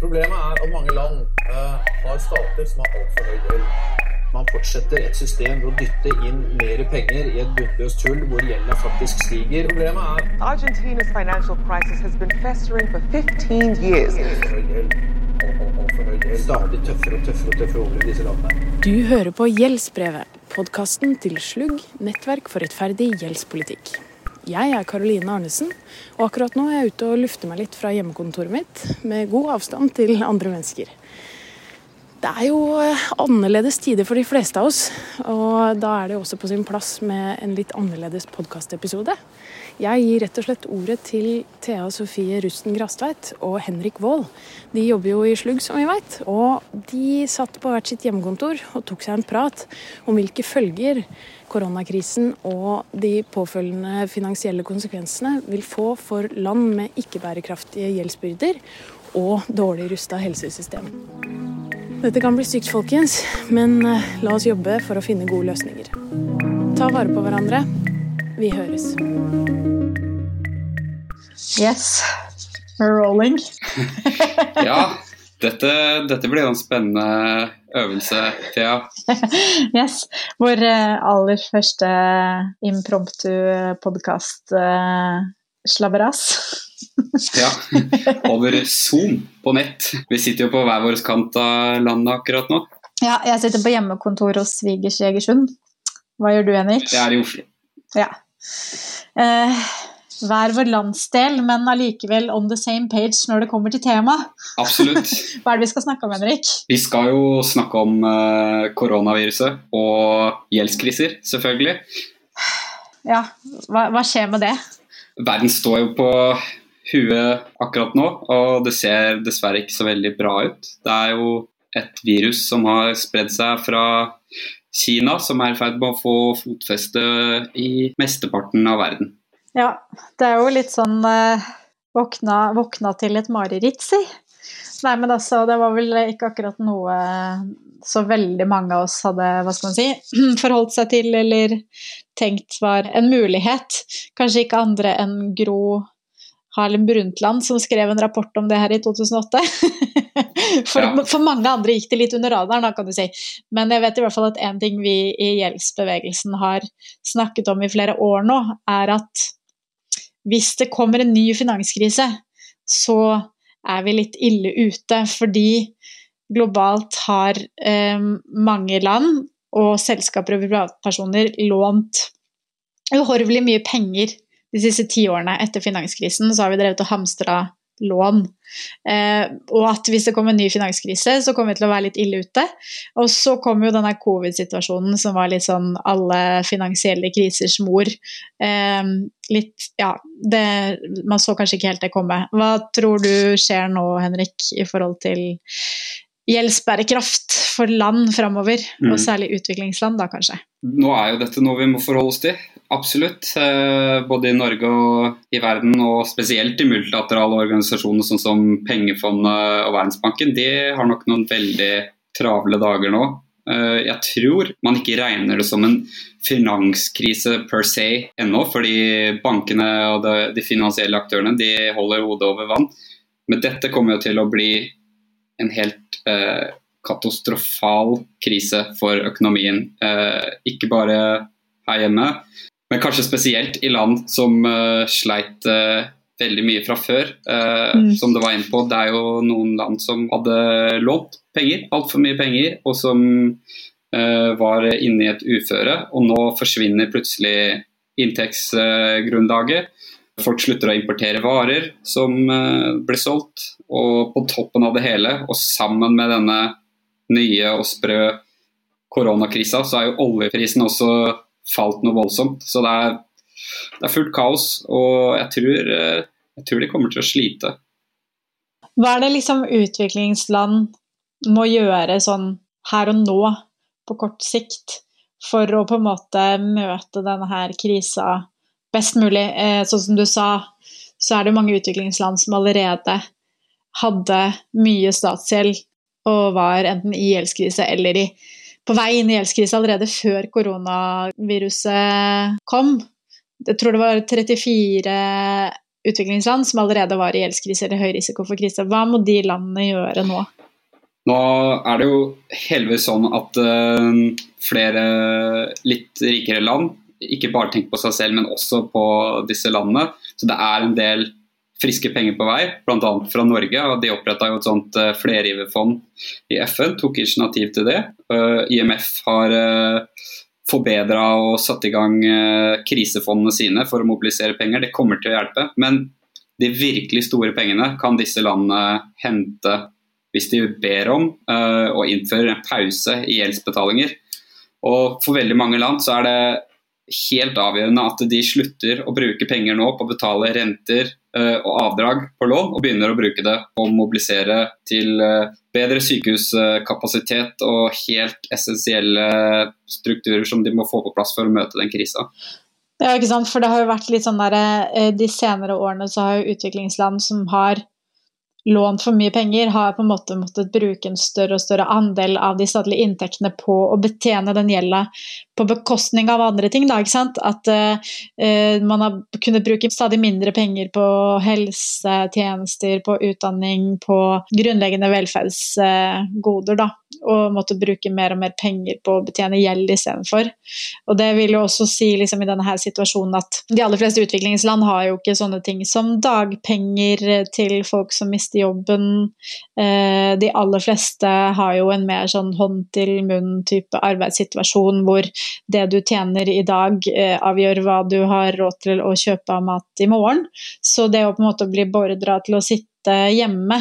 Problemet er at mange land uh, har stater som har altfor høy gjeld. Man fortsetter et system ved å dytte inn mer penger i et bunnløst hull hvor gjelda faktisk stiger. Problemet er Argentina's financial crisis has been festering for 15 years. Stadig tøffere og tøffere og tøffere over i disse landene. Du hører på Gjeldsbrevet, podkasten til Slugg, nettverk for rettferdig gjeldspolitikk. Jeg er Karoline Arnesen, og akkurat nå er jeg ute og lufter meg litt fra hjemmekontoret mitt, med god avstand til andre mennesker. Det er jo eh, annerledes tider for de fleste av oss, og da er det også på sin plass med en litt annerledes podkastepisode. Jeg gir rett og slett ordet til Thea Sofie Rusten Grastveit og Henrik Wold. De jobber jo i Slugg, som vi veit, og de satt på hvert sitt hjemmekontor og tok seg en prat om hvilke følger koronakrisen og de påfølgende finansielle konsekvensene vil få for land med ikke-bærekraftige gjeldsbyrder og dårlig rusta helsesystem. Dette kan bli stygt, folkens, men eh, la oss jobbe for å finne gode løsninger. Ta vare på hverandre. Vi høres. Yes. We're rolling. Ja, dette, dette blir jo en spennende øvelse, Thea. Yes. Vår eh, aller første impromptu podkast slabberas. Ja, Over Zoom på nett. Vi sitter jo på hver vår kant av landet akkurat nå. Ja, jeg sitter på hjemmekontor hos svigers i Egersund. Hva gjør du, Henrik? Jeg er i Oslo. Ja. Eh, hver vår landsdel, men allikevel on the same page når det kommer til tema. Absolutt. Hva er det vi skal snakke om, Henrik? Vi skal jo snakke om eh, koronaviruset og gjeldskriser, selvfølgelig. Ja, hva, hva skjer med det? Verden står jo på huet akkurat nå, og det ser dessverre ikke så veldig bra ut. Det er jo et virus som har spredd seg fra Kina, som er i ferd med å få fotfeste i mesteparten av verden. Ja, det er jo litt sånn eh, våkna, våkna til et mareritt, si. Nei, men altså, det var vel ikke akkurat noe så veldig mange av oss hadde, hva skal man si, forholdt seg til eller tenkt var en mulighet. Kanskje ikke andre enn Gro Harlem Brundtland som skrev en rapport om det her i 2008. For, Ja. for mange andre gikk det litt under radaren, da, kan du si. Men jeg vet i hvert fall at en ting vi i gjeldsbevegelsen har snakket om i flere år nå, er at hvis det kommer en ny finanskrise, så er vi litt ille ute, fordi globalt har eh, mange land og selskaper og privatpersoner lånt uhorvelig mye penger de siste ti årene etter finanskrisen. Så har vi drevet og hamstra lån. Eh, og at hvis det kommer en ny finanskrise, så kommer vi til å være litt ille ute. Og så kom jo denne covid-situasjonen som var litt sånn alle finansielle krisers mor. Eh, litt Ja, det, man så kanskje ikke helt det komme. Hva tror du skjer nå, Henrik, i forhold til gjeldsbærekraft for land framover? Mm. Og særlig utviklingsland, da kanskje. Nå er jo dette noe vi må forholde oss til. Absolutt. Eh, Både i Norge og i verden, og spesielt i multilaterale organisasjoner sånn som Pengefondet og Verdensbanken. De har nok noen veldig travle dager nå. Eh, Jeg tror man ikke regner det som en finanskrise per se ennå, fordi bankene og de, finansielle aktørene de holder hodet over vann. Men dette kommer jo til å bli en helt eh, katastrofal krise for økonomien. Eh, ikke bare her hjemme, men kanskje spesielt i land som eh, sleit eh, veldig mye fra før. Eh, Mm. Som det var inne på, det er jo noen land som hadde lånt penger, altfor mye penger, og som eh, var inne i et uføre. Og nå forsvinner plutselig inntektsgrunnlaget. Folk slutter å importere varer som blir solgt. Og på toppen av det hele, og sammen med denne nye og sprø koronakrisa, så er jo oljeprisen også falt noe voldsomt. Så det er, det er fullt kaos, og jeg tror, eh, jeg tror de kommer til å slite. Hva er det liksom utviklingsland må gjøre sånn her og nå, på kort sikt, for å på en måte møte denne her krisa best mulig? Eh, sånn som du sa, så er det mange utviklingsland som allerede hadde mye statsgjeld og var enten i gjeldskrise eller i, på vei inn i gjeldskrise allerede før koronaviruset kom. Jeg tror det var 34 utviklingsland som allerede var i gjeldskrise eller høy risiko for krise. Hva må de landene gjøre nå? Nå er det jo heldigvis sånn at uh, flere litt rikere land ikke bare tenker på seg selv, men også på disse landene. Så det er en del friske penger på vei, bl.a. fra Norge. og De oppretta et sånt uh, flergiverfond i FN, tok initiativ til det. Uh, IMF har uh, forbedra og satt i gang krisefondene sine for å mobilisere penger. Det kommer til å hjelpe. Men de virkelig store pengene kan disse landene hente hvis de ber om uh, å innføre en pause i gjeldsbetalinger. Og For veldig mange land så er det helt avgjørende at de slutter å bruke penger nå på å betale renter og avdrag på lån, og begynner å bruke det på å mobilisere til uh, bedre sykehuskapasitet og helt essensielle strukturer som de må få på plass for å møte den krisa. Ja, ikke sant? For det har jo vært litt sånn der, De senere årene så har jo utviklingsland som har lånt for mye penger, har på en måte måttet bruke en større og større andel av de statlige inntektene på å betjene den gjelda på bekostning av andre ting. Da, At uh, man har kunnet bruke stadig mindre penger på helsetjenester, på utdanning, på grunnleggende velferdsgoder. Da, og måtte bruke mer og mer penger på å betjene gjeld istedenfor. Og det vil jo også si liksom, i denne her situasjonen at de aller fleste utviklingsland har jo ikke sånne ting som dagpenger til folk som mister jobben. Eh, de aller fleste har jo en mer sånn hånd til munn-type arbeidssituasjon hvor det du tjener i dag, eh, avgjør hva du har råd til å kjøpe av mat i morgen. Så det å på en måte bli beordra til å sitte hjemme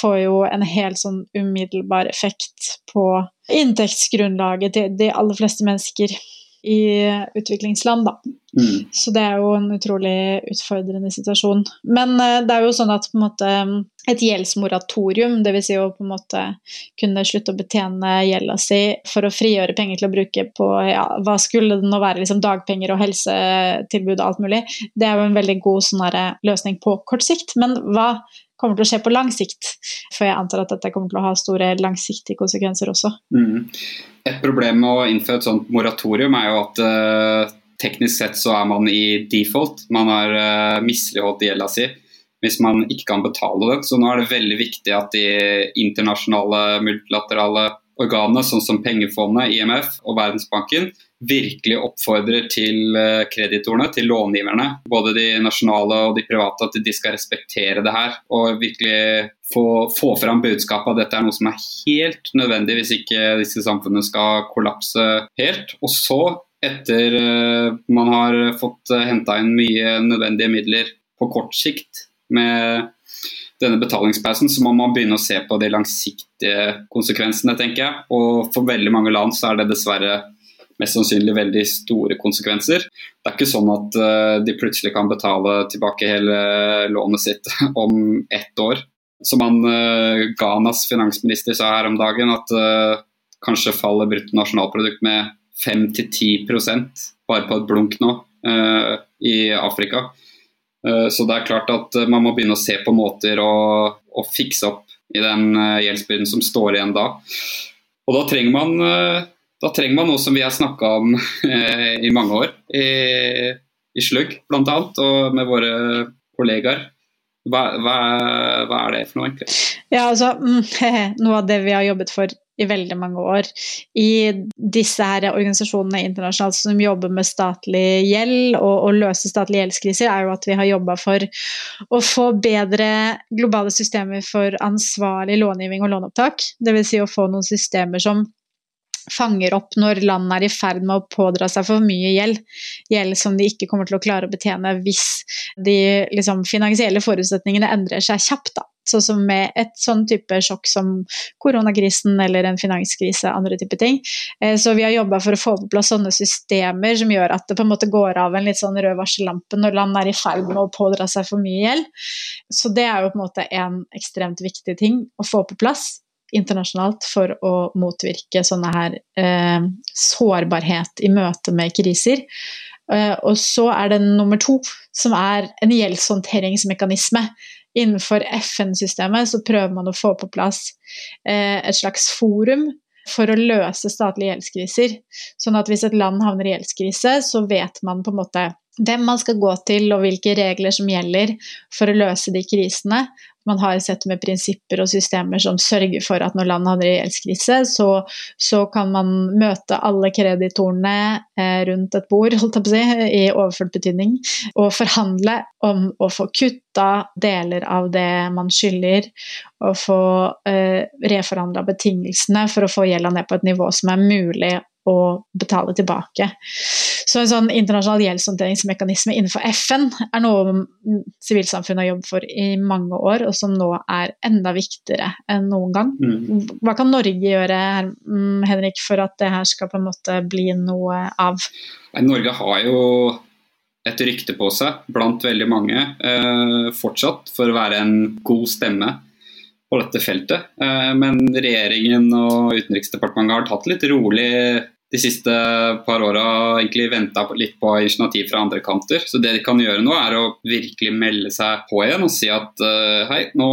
får jo en helt sånn umiddelbar effekt på inntektsgrunnlaget til de aller fleste mennesker i utviklingsland, da. Mm. Så det er jo en utrolig utfordrende situasjon. Men uh, det er jo sånn at på en måte et gjeldsmoratorium, dvs. Si å på en måte kunne slutte å betjene gjelda si for å frigjøre penger til å bruke på ja, hva skulle det nå være, liksom dagpenger og helsetilbud og alt mulig, det er jo en veldig god sånn løsning på kort sikt. Men hva kommer til å skje på lang sikt? For jeg antar at dette kommer til å ha store langsiktige konsekvenser også. Mm. Et problem med å innføre et sånt moratorium er jo at uh, teknisk sett så er man i default. Man har uh, misligholdt gjelda si hvis man ikke kan betale den. Så nå er det veldig viktig at de internasjonale multilaterale organene, sånn som Pengefondet, IMF og Verdensbanken, virkelig oppfordrer til eh, kreditorene, til långiverne, både de nasjonale og de private, at de skal respektere det her. Og virkelig få, få fram budskapet at dette er noe som er helt nødvendig hvis ikke disse samfunnene skal kollapse helt. Og så, etter uh, man har fått uh, henta inn mye nødvendige midler på kort sikt med denne betalingspausen, så må man begynne å se på de langsiktige konsekvensene, tenker jeg. Og for veldig mange land så er det dessverre mest sannsynlig veldig store konsekvenser. Det er ikke sånn at uh, de plutselig kan betale tilbake hele lånet sitt om ett år. Som han uh, Ghanas finansminister sa her om dagen, at uh, kanskje faller bruttonasjonalprodukt med 5-10% bare på et blunk nå i Afrika. Eh, så det er klart at eh, man må begynne å se på måter å, å fikse opp i den eh, gjeldsbyrden som står igjen da. Og da trenger man, da trenger man noe som vi har snakka om i mange år, i, i Slugg bl.a. og med våre kollegaer. Hva, hva, hva, er det for noe, egentlig? Ja, altså, mm, Noe av det vi har jobbet for i veldig mange år i disse her organisasjonene internasjonalt som jobber med statlig gjeld og, å løse statlige gjeldskriser, er jo at vi har jobba for å få bedre globale systemer for ansvarlig långivning og låneopptak. Dvs. Si å få noen systemer som fanger opp når land er i ferd med å pådra seg for mye gjeld. Gjeld som de ikke kommer til å klare å betjene hvis de liksom, finansielle forutsetningene endrer seg kjapt. Da. Sånn som med et sånn type sjokk som koronakrisen eller en finanskrise, andre type ting. Eh, så vi har jobba for å få på plass sånne systemer som gjør at det på en måte går av en litt sånn rød varsellampe når land er i ferd med å pådra seg for mye gjeld. Så det er jo på en måte en ekstremt viktig ting å få på plass internasjonalt for å motvirke sånne her eh, sårbarhet i møte med kriser. Eh, og så er det nummer to, som er en gjeldshåndteringsmekanisme innenfor FN-systemet så prøver man å få på plass eh, et slags forum for å løse statlige gjeldskriser. Sånn at hvis et land havner i gjeldskrise, så vet man på en måte hvem man skal gå til og hvilke regler som gjelder for å løse de krisene. Man har sett med prinsipper og systemer som sørger for at når landet havner i gjeldskrise, så, så, kan man møte alle kreditorene eh, rundt et bord holdt jeg på å si, i overført betydning, og forhandle om å få kutta deler av det man skylder, og få eh, reforhandla betingelsene for å få gjelda ned på et nivå som er mulig å betale tilbake. Så en sånn internasjonal gjeldshåndteringsmekanisme innenfor FN er noe sivilsamfunnet har jobbet for i mange år, og som nå er enda viktigere enn noen gang. Mm. Hva kan Norge gjøre mm, Henrik, for at det her skal på en måte bli noe av? Norge har jo et rykte på seg blant veldig mange eh, fortsatt for å være en god stemme på dette feltet. Eh, men regjeringen og Utenriksdepartementet har tatt litt rolig de siste par åra egentlig venta litt på initiativ fra andre kanter. Så det de kan gjøre nå, er å virkelig melde seg på igjen og si at uh, hei, nå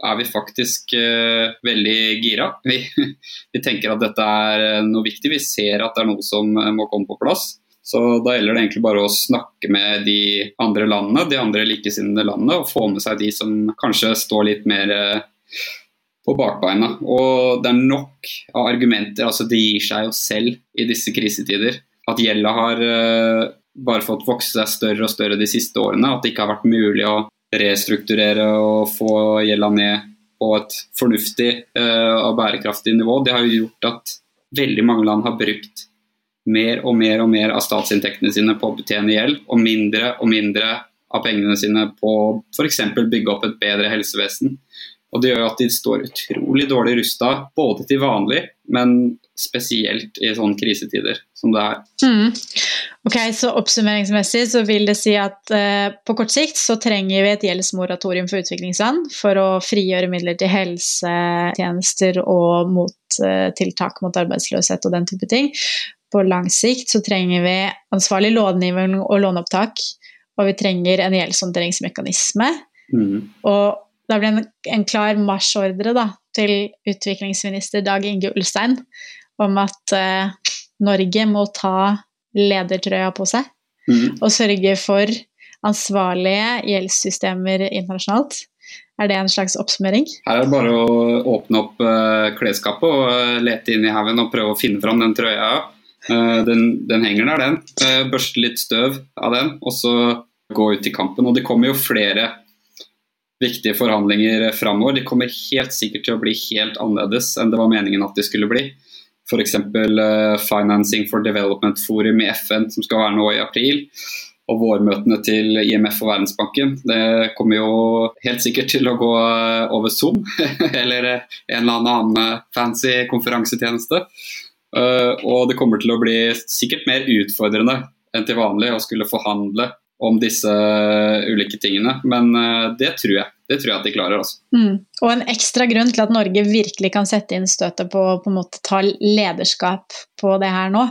er vi faktisk uh, veldig gira. Vi, vi, tenker at dette er eh, noe viktig. Vi ser at det er noe som må komme på plass. Så da gjelder det egentlig bare å snakke med de andre landene, de andre likesinnede landene, og få med seg de som kanskje står litt mer uh, på bakbeina. Og det er nok av argumenter. altså Det gir seg jo selv i disse krisetider. At gjelda har uh, bare fått vokse seg større og større de siste årene. At det ikke har vært mulig å restrukturere og få gjelda ned på et fornuftig uh, og bærekraftig nivå. Det har jo gjort at veldig mange land har brukt mer og mer og mer av statsinntektene sine på å betjene gjeld, og mindre og mindre av pengene sine på f.eks. bygge opp et bedre helsevesen. Og Det gjør at de står utrolig dårlig rusta, både til vanlig, men spesielt i sånne krisetider som det er. Mm. Ok, så Oppsummeringsmessig så vil det si at eh, på kort sikt så trenger vi et gjeldsmoratorium for utviklingsland for å frigjøre midler til helsetjenester og mot eh, tiltak mot arbeidsløshet og den type ting. På lang sikt så trenger vi ansvarlig långivning og låneopptak, og vi trenger en gjeldshåndteringsmekanisme. Mm. Og da ble en, en klar marsjordre da, til utviklingsminister Dag Inge Ulstein om at eh, Norge må ta ledertrøya på seg mm. og sørge for ansvarlige gjeldssystemer internasjonalt. Er det en slags oppsummering? Her er det bare å åpne opp eh, klesskapet og uh, lete inn i haugen og prøve å finne fram den trøya. Uh, den, den, henger der, den. Uh, børste litt støv av den, og så gå ut i kampen. Og det kommer jo flere viktige forhandlinger framover. De kommer helt sikkert til å bli helt annerledes enn det var meningen at de skulle bli. F.eks. Uh, eh, Financing for Development Forum i FN, som skal være nå i april. Og vårmøtene til IMF og Verdensbanken. Det kommer jo helt sikkert til å gå eh, over Zoom, eller en eller annen fancy konferansetjeneste. Og det kommer til å bli sikkert mer utfordrende enn til vanlig å skulle forhandle om disse ulike tingene. Men eh, det tror jeg. Det tror jeg at de klarer. Altså. Mm. Og en ekstra grunn til at Norge virkelig kan sette inn støtet på å ta lederskap på det her nå,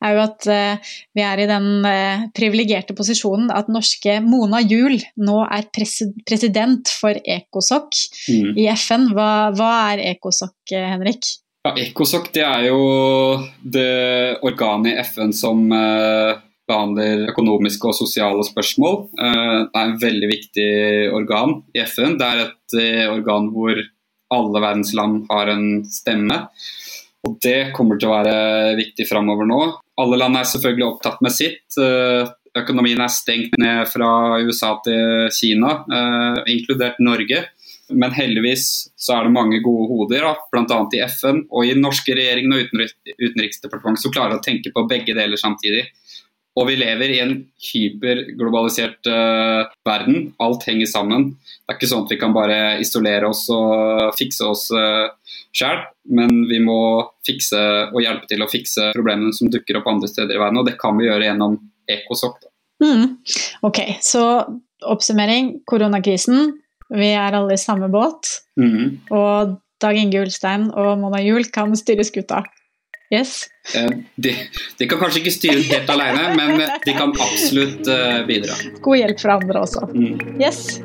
er jo at uh, vi er i den uh, privilegerte posisjonen at norske Mona Juel nå er pres president for ECOSOC mm. i FN. Hva, hva er ECOSOC, Henrik? Ja, ECOSOC det er jo det organet i FN som uh, behandler økonomiske og sosiale spørsmål. Eh, det er en veldig viktig organ i FN. Det er et eh, organ hvor alle verdens land har en stemme. Og Det kommer til å være viktig framover nå. Alle land er selvfølgelig opptatt med sitt. Eh, økonomien er stengt ned fra USA til Kina, inkludert Norge. Men heldigvis så er det mange gode hoder, bl.a. i FN og i norske regjeringen og Utenriksdepartementet, som klarer å tenke på begge deler samtidig. Og vi lever i en hyperglobalisert uh, verden. Alt henger sammen. Det er ikke sånn at vi kan bare isolere oss og fikse oss uh, sjøl, men vi må fikse og hjelpe til å fikse problemene som dukker opp andre steder i verden. Og det kan vi gjøre gjennom ECOSOC. Mm. Ok, så oppsummering. Koronakrisen. Vi er alle i samme båt. Mm. Og Dag Inge Ulstein og Mona Juel kan styre skuta. Yes. Eh, de, de, kan kanskje ikke styre helt alene, men de kan absolutt eh, bidra. God hjelp fra andre også. Mm. Yes.